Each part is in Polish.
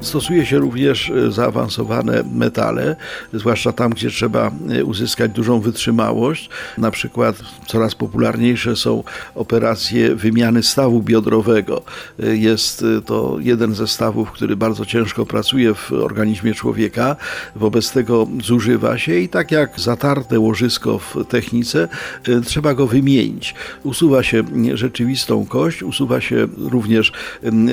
Stosuje się również e, zaawansowane metale, zwłaszcza tam, gdzie trzeba e, uzyskać dużą wytrzymałość. Na przykład coraz popularniejsze są operacje wymiany stawu biodrowego. E, Jest to jeden ze stawów, który bardzo ciężko pracuje w organizmie człowieka. Wobec tego zużywa się i tak jak zatarte łożysko w technice, trzeba go wymienić. Usuwa się rzeczywistą kość, usuwa się również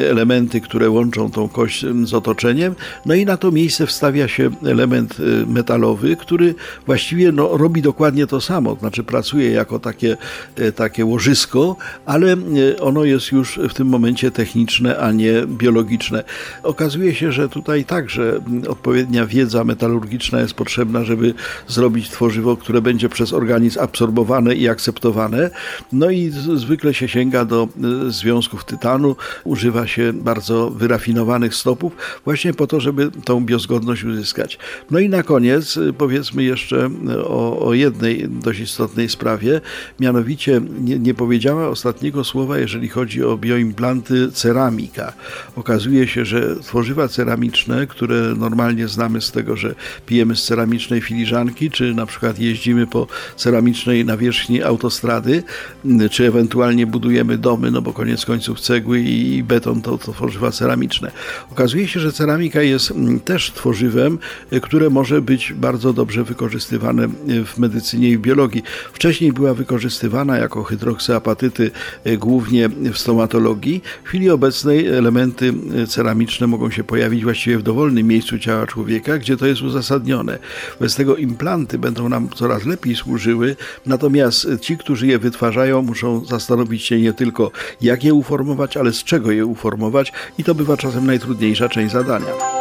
elementy, które łączą tą kość z otoczeniem, no i na to miejsce wstawia się element y, metalowy, który właściwie no, robi dokładnie to samo, znaczy pracuje jako takie, y, takie łożysko, ale y, ono jest już w tym momencie techniczne, a nie biologiczne. Okazuje się, że tutaj także odpowiednia wiedza metalurgiczna jest potrzebna, żeby zrobić tworzywo, które będzie przez organizm absorbowane i akceptowane. No i zwykle się sięga do związków tytanu, używa się bardzo wyrafinowanych stopów, właśnie po to, żeby tą biozgodność uzyskać. No i na koniec y, powiedzmy jeszcze y, o, o jednej dość istotnej sprawie, mianowicie nie, nie powiedziała ostatniego słowa, jeżeli chodzi o bioimplanty ceramika. Okazuje się, że tworzywa ceramiczne, które normalnie znamy z tego, że pijemy z ceramicznej filiżanki, czy na przykład jeździmy po ceramicznej nawierzchni autostrady, y, czy ewentualnie budujemy domy, no bo koniec końców cegły i beton to, to tworzywa ceramiczne. Okazuje się, że ceramika jest mm, też tworzywem, y, które może być bardzo dobrze wykorzystywane y, w medycynie i w biologii. Wcześniej była wykorzystywana jako hydroksyapatyty y, głównie w stomatologii. W chwili obecnej elementy ceramiczne mogą się pojawić właściwie w dowolnym miejscu ciała człowieka, gdzie to jest uzasadnione. Bez tego implanty będą nam coraz lepiej służyły, natomiast ci, którzy je wytwarzają, muszą zastanowić się nie tylko jak je uformować, ale z czego je uformować i to bywa czasem najtrudniejsza część zadania.